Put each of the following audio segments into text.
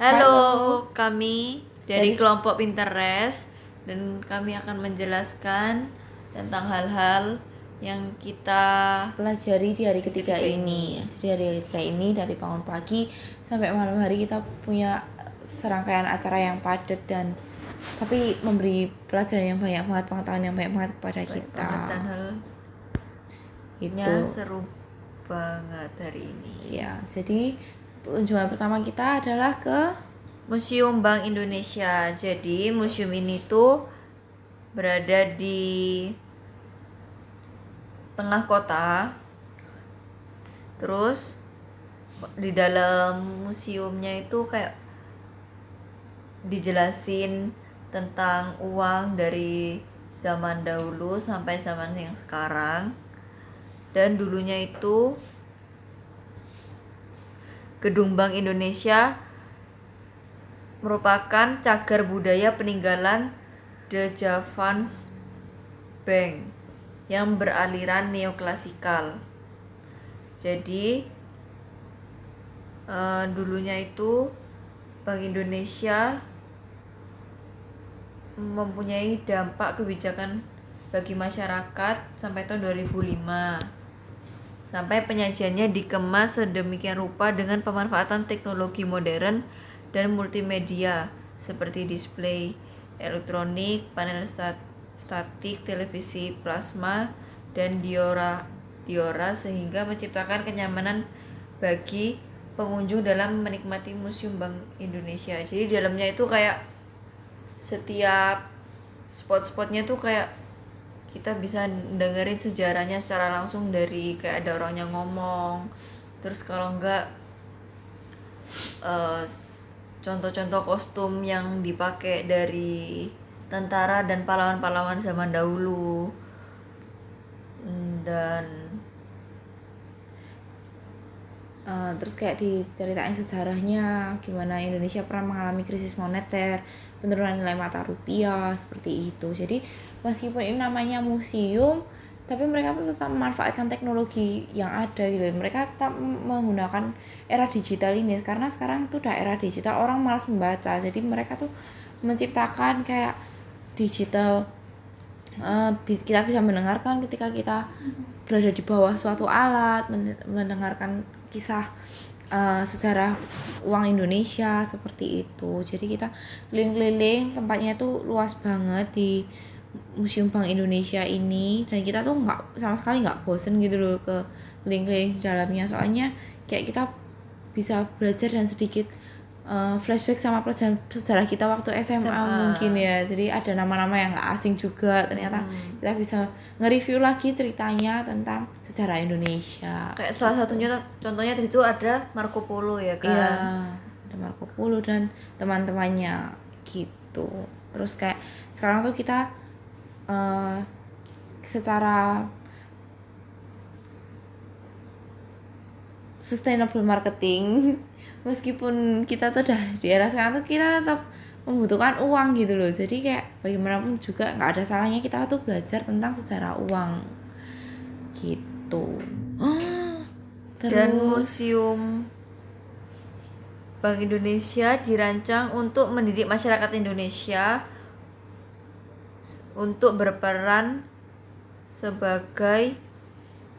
Halo, kami dari kelompok Pinterest dan kami akan menjelaskan tentang hal-hal yang kita pelajari di hari ketiga ini. Jadi hari ketiga ini dari bangun pagi sampai malam hari kita punya serangkaian acara yang padat dan tapi memberi pelajaran yang banyak banget, pengetahuan yang banyak banget kepada kita. banget dan hal Itu. seru banget hari ini. Ya, jadi kunjungan pertama kita adalah ke Museum Bank Indonesia. Jadi museum ini tuh berada di tengah kota. Terus di dalam museumnya itu kayak dijelasin tentang uang dari zaman dahulu sampai zaman yang sekarang. Dan dulunya itu Gedung Bank Indonesia merupakan cagar budaya peninggalan The Javans Bank yang beraliran neoklasikal. Jadi eh, dulunya itu Bank Indonesia mempunyai dampak kebijakan bagi masyarakat sampai tahun 2005 sampai penyajiannya dikemas sedemikian rupa dengan pemanfaatan teknologi modern dan multimedia seperti display elektronik, panel stat- statik, televisi plasma, dan diora diora sehingga menciptakan kenyamanan bagi pengunjung dalam menikmati Museum Bank Indonesia. Jadi di dalamnya itu kayak setiap spot-spotnya tuh kayak kita bisa dengerin sejarahnya secara langsung dari kayak ada orangnya ngomong terus kalau enggak eh, contoh-contoh kostum yang dipakai dari tentara dan pahlawan-pahlawan zaman dahulu Hmm, dan Uh, terus kayak diceritain sejarahnya gimana Indonesia pernah mengalami krisis moneter, penurunan nilai mata rupiah seperti itu. Jadi meskipun ini namanya museum, tapi mereka tuh tetap memanfaatkan teknologi yang ada gitu. Mereka tetap menggunakan era digital ini karena sekarang tuh udah era digital, orang malas membaca. Jadi mereka tuh menciptakan kayak digital uh, kita bisa mendengarkan ketika kita berada di bawah suatu alat, mendengarkan kisah uh, sejarah uang Indonesia seperti itu jadi kita keliling-keliling tempatnya tuh luas banget di Museum Bank Indonesia ini dan kita tuh nggak sama sekali nggak bosen gitu loh ke di dalamnya. Soalnya kayak kita bisa belajar dan sedikit uh, flashback sama pelajaran sejarah kita waktu SMA, SMA mungkin ya. Jadi ada nama-nama yang gak asing juga. Ternyata hmm. kita bisa nge-review lagi ceritanya tentang sejarah Indonesia. Kayak salah satunya contohnya tadi itu ada Marco Polo ya kan iya ada Marco Polo dan teman-temannya gitu. Terus kayak sekarang tuh kita uh, secara sustainable marketing meskipun kita tuh udah di era sekarang tuh kita tetap membutuhkan uang gitu loh jadi kayak bagaimanapun juga nggak ada salahnya kita tuh belajar tentang sejarah uang gitu oh, terus. dan museum Bank Indonesia dirancang untuk mendidik masyarakat Indonesia untuk berperan sebagai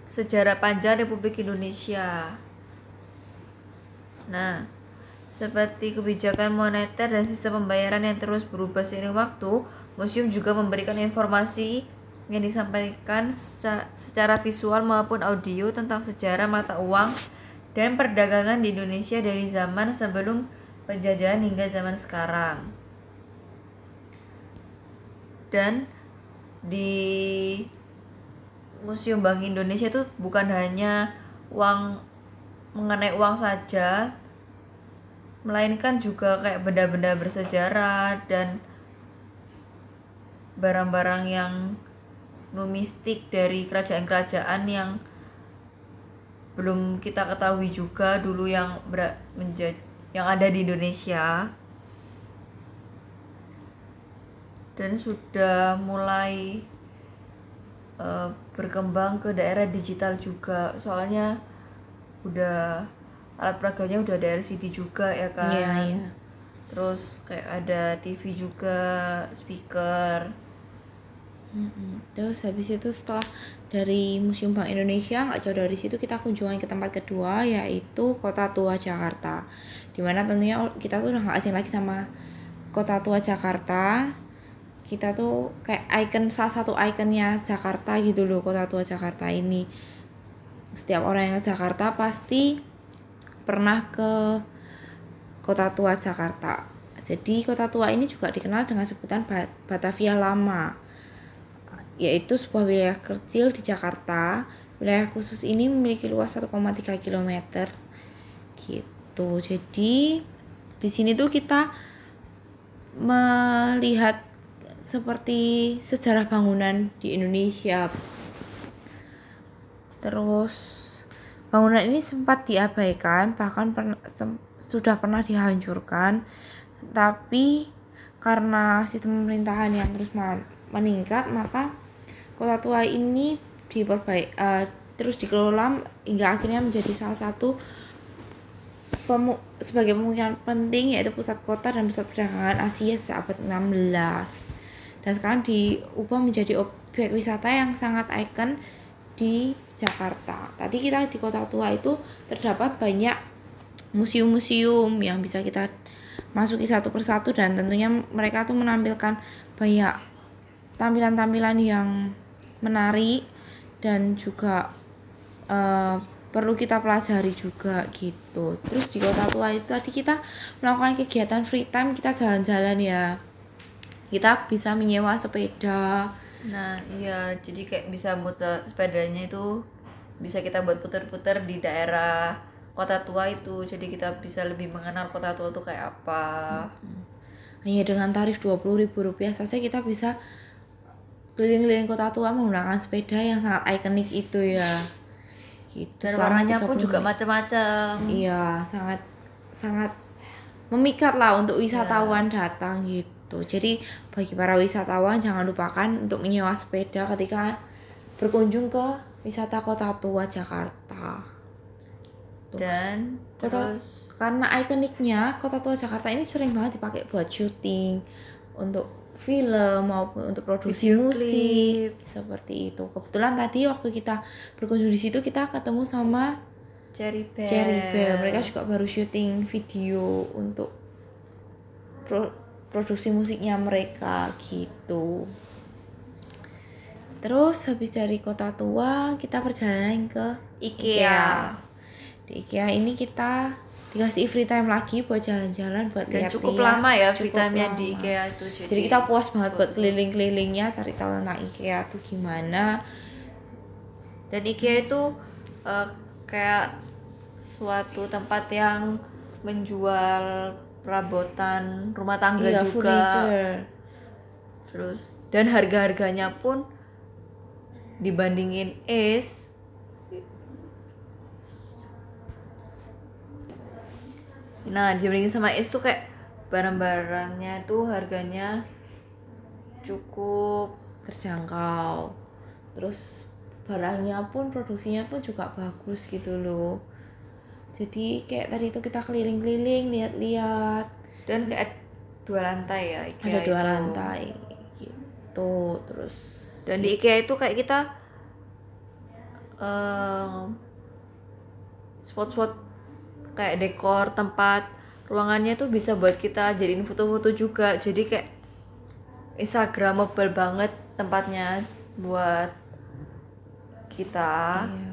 sejarah panjang Republik Indonesia. Nah, seperti kebijakan moneter dan sistem pembayaran yang terus berubah seiring waktu, museum juga memberikan informasi yang disampaikan secara visual maupun audio tentang sejarah mata uang dan perdagangan di Indonesia dari zaman sebelum penjajahan hingga zaman sekarang. Dan di Museum Bank Indonesia itu bukan hanya uang mengenai uang saja, melainkan juga kayak benda-benda bersejarah dan barang-barang yang numistik dari kerajaan-kerajaan yang belum kita ketahui juga dulu yang menjadi yang ada di Indonesia dan sudah mulai uh, berkembang ke daerah digital juga soalnya udah alat peraganya udah ada LCD juga ya kan iya, iya. terus kayak ada TV juga speaker. Terus habis itu setelah dari Museum Bank Indonesia nggak jauh dari situ kita kunjungan ke tempat kedua yaitu Kota Tua Jakarta. Di mana tentunya kita tuh udah nggak asing lagi sama Kota Tua Jakarta. Kita tuh kayak icon salah satu ikonnya Jakarta gitu loh Kota Tua Jakarta ini. Setiap orang yang ke Jakarta pasti pernah ke Kota Tua Jakarta. Jadi Kota Tua ini juga dikenal dengan sebutan Ba- Batavia Lama yaitu sebuah wilayah kecil di Jakarta. Wilayah khusus ini memiliki luas 1,3 km. Gitu. Jadi di sini tuh kita melihat seperti sejarah bangunan di Indonesia. Terus bangunan ini sempat diabaikan, bahkan pernah, sem- sudah pernah dihancurkan. Tapi karena sistem pemerintahan yang terus meningkat, maka kota tua ini diperbaik eh, terus dikelola hingga akhirnya menjadi salah satu pemu sebagai pemukiman penting yaitu pusat kota dan pusat perdagangan Asia seabad 16 dan sekarang diubah menjadi objek wisata yang sangat ikon di Jakarta. Tadi kita di kota tua itu terdapat banyak museum-museum yang bisa kita masuki satu persatu dan tentunya mereka tuh menampilkan banyak tampilan-tampilan yang menarik dan juga eh, perlu kita pelajari juga gitu. Terus di kota tua itu tadi kita melakukan kegiatan free time kita jalan-jalan ya. Kita bisa menyewa sepeda. nah iya jadi kayak bisa muter sepedanya itu bisa kita buat puter-puter di daerah kota tua itu jadi kita bisa lebih mengenal kota tua itu kayak apa Hanya dengan tarif Rp20.000 saja kita bisa keliling-keliling kota tua menggunakan sepeda yang sangat ikonik itu ya. Gitu. dan warnanya 30 pun juga macam-macam Iya, sangat sangat memikat lah untuk wisatawan datang gitu. Jadi bagi para wisatawan jangan lupakan untuk menyewa sepeda ketika berkunjung ke wisata Kota Tua Jakarta. dan Kota terus karena ikoniknya Kota Tua Jakarta ini sering banget dipakai buat syuting untuk film maupun untuk produksi Video musik klip. seperti itu. Kebetulan tadi waktu kita berkunjung di situ kita ketemu sama Cherry Bell Cherry Bell mereka juga baru syuting video untuk pro- produksi musiknya mereka gitu terus habis dari kota tua kita perjalanan ke IKEA. di IKEA ini kita dikasih free time lagi buat jalan-jalan buat dan lihat cukup lama ya free time-nya di. IKEA itu jadi kita puas banget buat keliling-kelilingnya cari tahu tentang IKEA tuh gimana dan IKEA itu eh, kayak suatu tempat yang menjual perabotan rumah tangga iya juga. furniture. Terus dan harga-harganya pun dibandingin Ace. Nah dibandingin sama Ace tuh kayak barang-barangnya tuh harganya cukup terjangkau. Terus barangnya pun produksinya pun juga bagus gitu loh jadi kayak tadi itu kita keliling-keliling lihat-lihat dan kayak dua lantai ya IKEA ada dua itu. lantai gitu terus dan di IKEA itu kayak kita em, spot-spot kayak dekor tempat ruangannya tuh bisa buat kita jadiin foto-foto juga jadi kayak instagramable banget tempatnya buat kita Iya.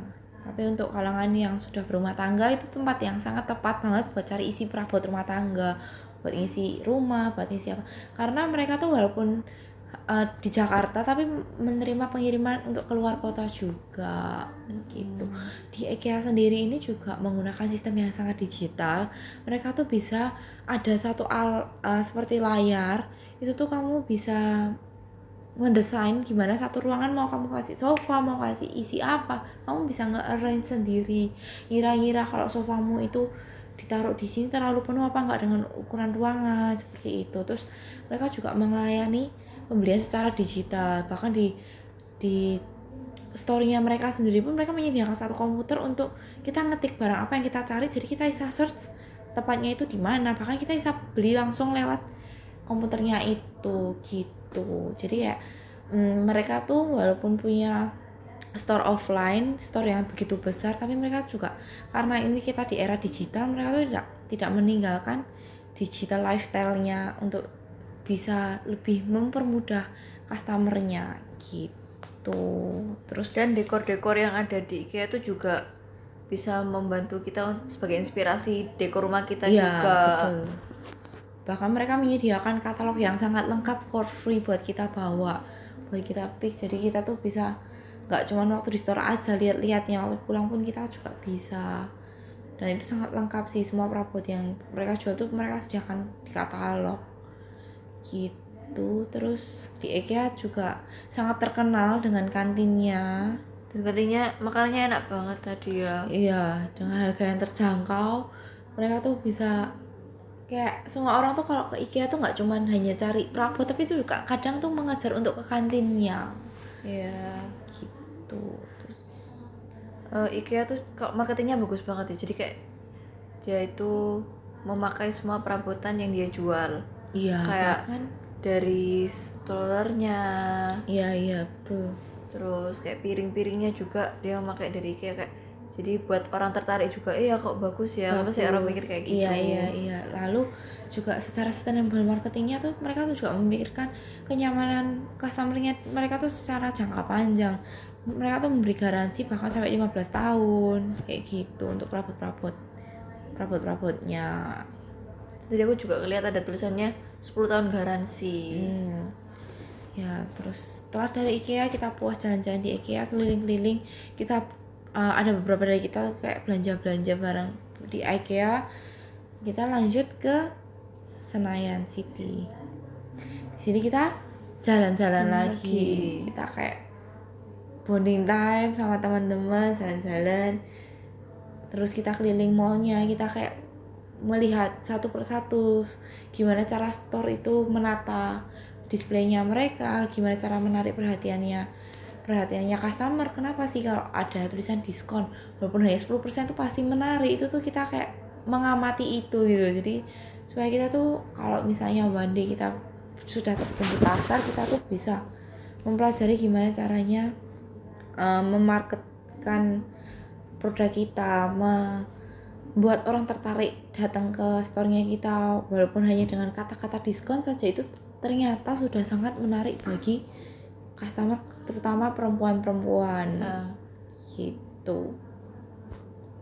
Tapi untuk kalangan yang sudah berumah tangga itu tempat yang sangat tepat banget buat cari isi perabot rumah tangga, buat ngisi rumah, buat ngisi apa. Karena mereka tuh walaupun uh, di Jakarta tapi menerima pengiriman untuk keluar kota juga gitu. Di IKEA sendiri ini juga menggunakan sistem yang sangat digital. Mereka tuh bisa ada satu al uh, seperti layar itu tuh kamu bisa ngedesain gimana satu ruangan mau kamu kasih sofa mau kasih isi apa kamu bisa nge-arrange sendiri. Ngira-ngira kalau sofamu itu ditaruh di sini terlalu penuh apa enggak dengan ukuran ruangan seperti itu. Terus mereka juga melayani pembelian secara digital bahkan di di storynya mereka sendiri pun mereka menyediakan satu komputer untuk kita ngetik barang apa yang kita cari jadi kita bisa search tepatnya itu di mana bahkan kita bisa beli langsung lewat komputernya itu gitu. Jadi ya mm, mereka tuh walaupun punya store offline store yang begitu besar tapi mereka juga karena ini kita di era digital mereka tuh tidak tidak meninggalkan digital lifestyle-nya untuk bisa lebih mempermudah customernya gitu. Terus dan dekor-dekor yang ada di IKEA itu juga bisa membantu kita sebagai inspirasi dekor rumah kita Iya, juga. betul. Bahkan mereka menyediakan katalog yang sangat lengkap for free buat kita bawa, buat kita pick. Jadi kita tuh bisa nggak cuma waktu di store aja lihat-lihatnya, waktu pulang pun kita juga bisa. Dan itu sangat lengkap sih semua perabot yang mereka jual tuh mereka sediakan di katalog. Gitu. Terus di IKEA juga sangat terkenal dengan kantinnya. dan katanya makanannya enak banget tadi ya Iya, dengan harga yang terjangkau, mereka tuh bisa kayak semua orang tuh kalau ke IKEA tuh nggak cuman hanya cari perabot, tapi itu juga kadang tuh mengejar untuk ke kantinnya Iya. gitu. Terus, Eh, IKEA tuh kok marketingnya bagus banget ya jadi kayak dia itu memakai semua perabotan yang dia jual iya, Kayak- bahkan dari stolernya iya iya betul. terus kayak piring-piringnya juga dia memakai dari IKEA kayak jadi buat orang tertarik juga iya kok bagus ya apa sih orang Bagus. mikir kayak gitu Iya iya iya. Lalu juga secara sustainable marketingnya tuh mereka tuh juga memikirkan kenyamanan customernya mereka tuh secara jangka panjang. Mereka tuh memberi garansi bahkan sampai 15 tahun kayak gitu untuk perabot-perabot perabot-perabotnya. Tadi aku juga ngeliat ada tulisannya 10 tahun garansi. Hmm. Ya, terus setelah dari IKEA kita puas jalan-jalan di IKEA keliling-keliling, kita uh, ada beberapa dari kita kayak belanja-belanja barang di IKEA. Kita lanjut ke Senayan City. Di sini kita jalan-jalan Hmm, lagi. lagi. Kita kayak bonding time sama teman-teman, jalan-jalan. Terus kita keliling mallnya, kita kayak melihat satu persatu gimana cara store itu menata displaynya mereka, gimana cara menarik perhatiannya perhatiannya customer. Kenapa sih kalau ada tulisan diskon walaupun hanya 10% tuh pasti menarik. Itu tuh kita kayak mengamati itu gitu. Jadi supaya kita tuh kalau misalnya one day kita sudah terjun di pasar, kita tuh bisa mempelajari gimana caranya uh, memarketkan produk kita, membuat orang tertarik datang ke store-nya kita walaupun hanya dengan kata-kata diskon saja itu ternyata sudah sangat menarik bagi customer terutama perempuan-perempuan Nah, gitu.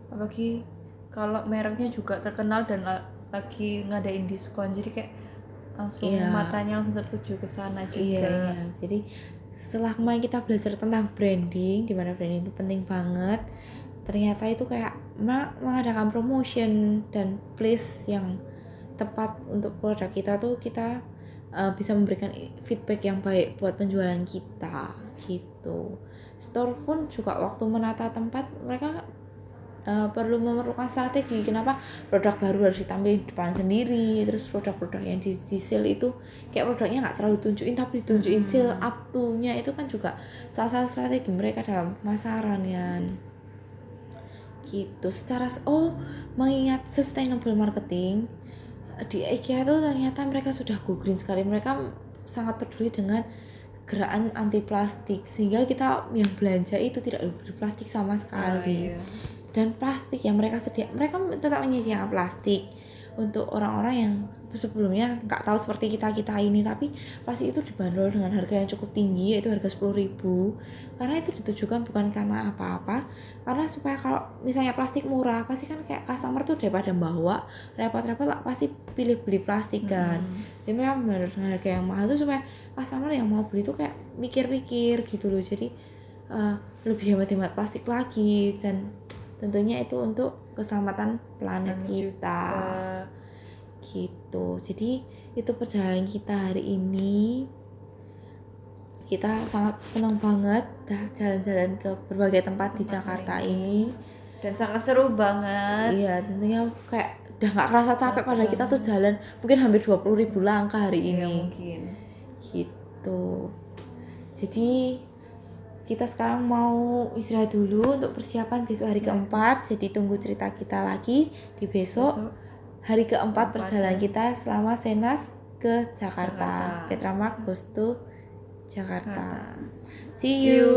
apalagi kalau mereknya juga terkenal dan la- lagi ngadain diskon jadi kayak langsung Iya. matanya langsung tertuju ke sana juga. Iya, iya. Jadi setelah kemarin kita belajar tentang branding, di mana branding itu penting banget. Ternyata itu kayak mengadakan promotion dan place yang tepat untuk produk kita tuh kita uh, bisa memberikan feedback yang baik buat penjualan kita gitu. Store pun juga waktu menata tempat mereka uh, perlu memerlukan strategi. Kenapa? Produk baru harus ditampilin di depan sendiri terus produk-produk yang di, di sale itu kayak produknya nggak terlalu tunjukin tapi ditunjukin Hmm. sale up to-nya itu kan juga salah satu strategi mereka dalam pemasaran kan gitu. Secara oh mengingat sustainable marketing di IKEA itu ternyata mereka sudah go green sekali. Mereka sangat peduli dengan gerakan anti plastik sehingga kita yang belanja itu tidak berplastik sama Oh, sekali iya. dan plastik yang mereka sedia mereka tetap menyediakan plastik untuk orang-orang yang sebelumnya nggak tahu seperti kita kita ini. Tapi plastik itu dibanderol dengan harga yang cukup tinggi yaitu harga 10.000 karena itu ditujukan bukan karena apa-apa karena supaya kalau misalnya plastik murah pasti kan kayak customer tuh daripada bawa repot-repot lah, pasti pilih beli plastik kan. Jadi mereka membanderol dengan harga yang mahal. Tuh supaya customer yang mau beli tuh kayak mikir-mikir gitu loh. Jadi eh, lebih hemat-hemat plastik lagi. Dan tentunya itu untuk keselamatan planet Dan kita. juga. Gitu. Jadi itu perjalanan kita hari ini kita sangat senang banget dah jalan-jalan ke berbagai tempat di Tempat Jakarta ini. ini. Dan sangat seru banget. iya tentunya kayak udah nggak kerasa capek padahal kita tuh jalan mungkin hampir 20.000 ribu langkah hari Iya, ini. mungkin. gitu. Jadi kita sekarang mau istirahat dulu untuk persiapan besok hari keempat jadi tunggu cerita kita lagi di besok, Besok hari keempat perjalanan ya. kita selama Senas ke Jakarta. Jakarta. Petra Mark goes to Jakarta. Jakarta. See you.